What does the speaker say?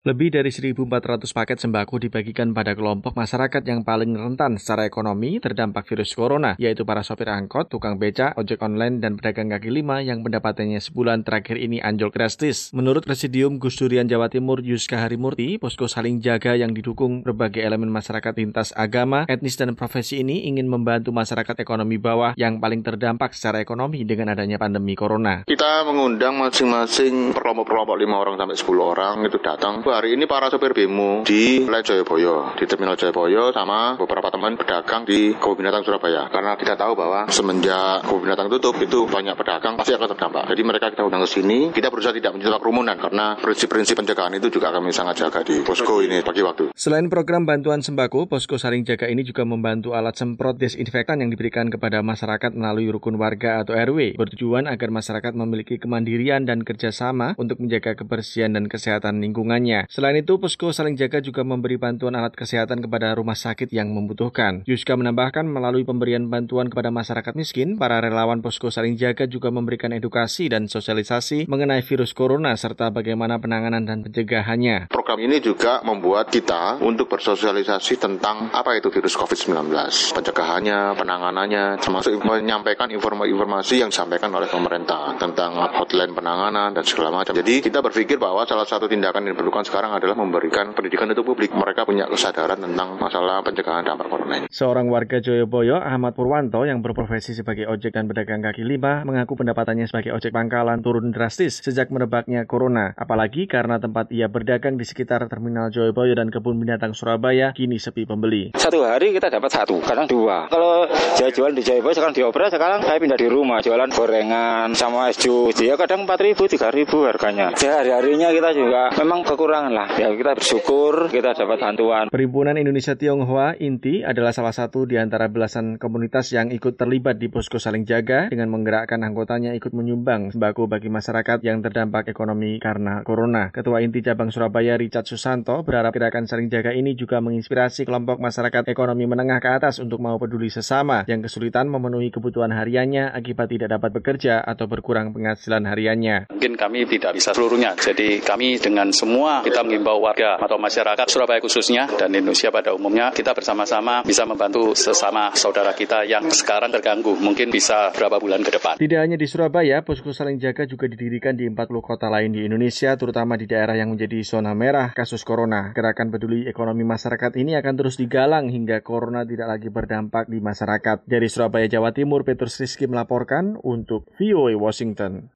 Lebih dari 1.400 paket sembako dibagikan pada kelompok masyarakat yang paling rentan secara ekonomi terdampak virus corona, yaitu para sopir angkot, tukang beca, ojek online, dan pedagang kaki lima yang pendapatannya sebulan terakhir ini anjlok drastis. Menurut Presidium Gus Durian Jawa Timur Yuska Harimurti, posko saling jaga yang didukung berbagai elemen masyarakat lintas agama, etnis, dan profesi ini ingin membantu masyarakat ekonomi bawah yang paling terdampak secara ekonomi dengan adanya pandemi corona. Kita mengundang masing-masing kelompok-kelompok 5 orang sampai 10 orang itu datang hari ini para sopir bemo di Wilayah Jayabaya, di Terminal Jayabaya sama beberapa teman pedagang di Kebun Binatang Surabaya. Karena kita tahu bahwa semenjak Kebun Binatang tutup itu banyak pedagang pasti akan terdampak. Jadi mereka kita undang ke sini, kita berusaha tidak menciptakan kerumunan karena prinsip-prinsip pencegahan itu juga kami sangat jaga di posko ini pagi waktu. Selain program bantuan sembako, posko saling jaga ini juga membantu alat semprot desinfektan yang diberikan kepada masyarakat melalui rukun warga atau RW, bertujuan agar masyarakat memiliki kemandirian dan kerjasama untuk menjaga kebersihan dan kesehatan lingkungannya. Selain itu, Posko Saling Jaga juga memberi bantuan alat kesehatan kepada rumah sakit yang membutuhkan. Yuska menambahkan melalui pemberian bantuan kepada masyarakat miskin, para relawan Posko Saling Jaga juga memberikan edukasi dan sosialisasi mengenai virus corona serta bagaimana penanganan dan pencegahannya. Program ini juga membuat kita untuk bersosialisasi tentang apa itu virus COVID-19, pencegahannya, penanganannya, termasuk menyampaikan informasi-informasi yang disampaikan oleh pemerintah tentang hotline penanganan dan segala macam. Jadi kita berpikir bahwa salah satu tindakan yang diperlukan sekarang adalah memberikan pendidikan untuk publik. Mereka punya kesadaran tentang masalah pencegahan dampak corona ini. Seorang warga Joyoboyo, Ahmad Purwanto, yang berprofesi sebagai ojek dan pedagang kaki lima, mengaku pendapatannya sebagai ojek pangkalan turun drastis sejak merebaknya corona. Apalagi karena tempat ia berdagang di sekitar Terminal Joyoboyo dan Kebun Binatang Surabaya kini sepi pembeli. Satu hari kita dapat satu, kadang dua. Kalau saya jual di Joyoboyo sekarang dioperasi, sekarang saya pindah di rumah, jualan gorengan sama es jus. Ya kadang 4 ribu, 3 ribu harganya. Sehari-harinya kita juga memang kekurangan kekurangan lah. Ya kita bersyukur kita dapat bantuan. Perhimpunan Indonesia Tionghoa Inti adalah salah satu di antara belasan komunitas yang ikut terlibat di posko saling jaga dengan menggerakkan anggotanya ikut menyumbang sembako bagi masyarakat yang terdampak ekonomi karena corona. Ketua Inti Cabang Surabaya Richard Susanto berharap gerakan saling jaga ini juga menginspirasi kelompok masyarakat ekonomi menengah ke atas untuk mau peduli sesama yang kesulitan memenuhi kebutuhan hariannya akibat tidak dapat bekerja atau berkurang penghasilan hariannya. Mungkin kami tidak bisa seluruhnya, jadi kami dengan semua kita mengimbau warga atau masyarakat Surabaya khususnya dan Indonesia pada umumnya kita bersama-sama bisa membantu sesama saudara kita yang sekarang terganggu mungkin bisa berapa bulan ke depan. Tidak hanya di Surabaya, posko saling jaga juga didirikan di 40 kota lain di Indonesia terutama di daerah yang menjadi zona merah kasus corona. Gerakan peduli ekonomi masyarakat ini akan terus digalang hingga corona tidak lagi berdampak di masyarakat. Dari Surabaya, Jawa Timur, Petrus Rizky melaporkan untuk VOA Washington.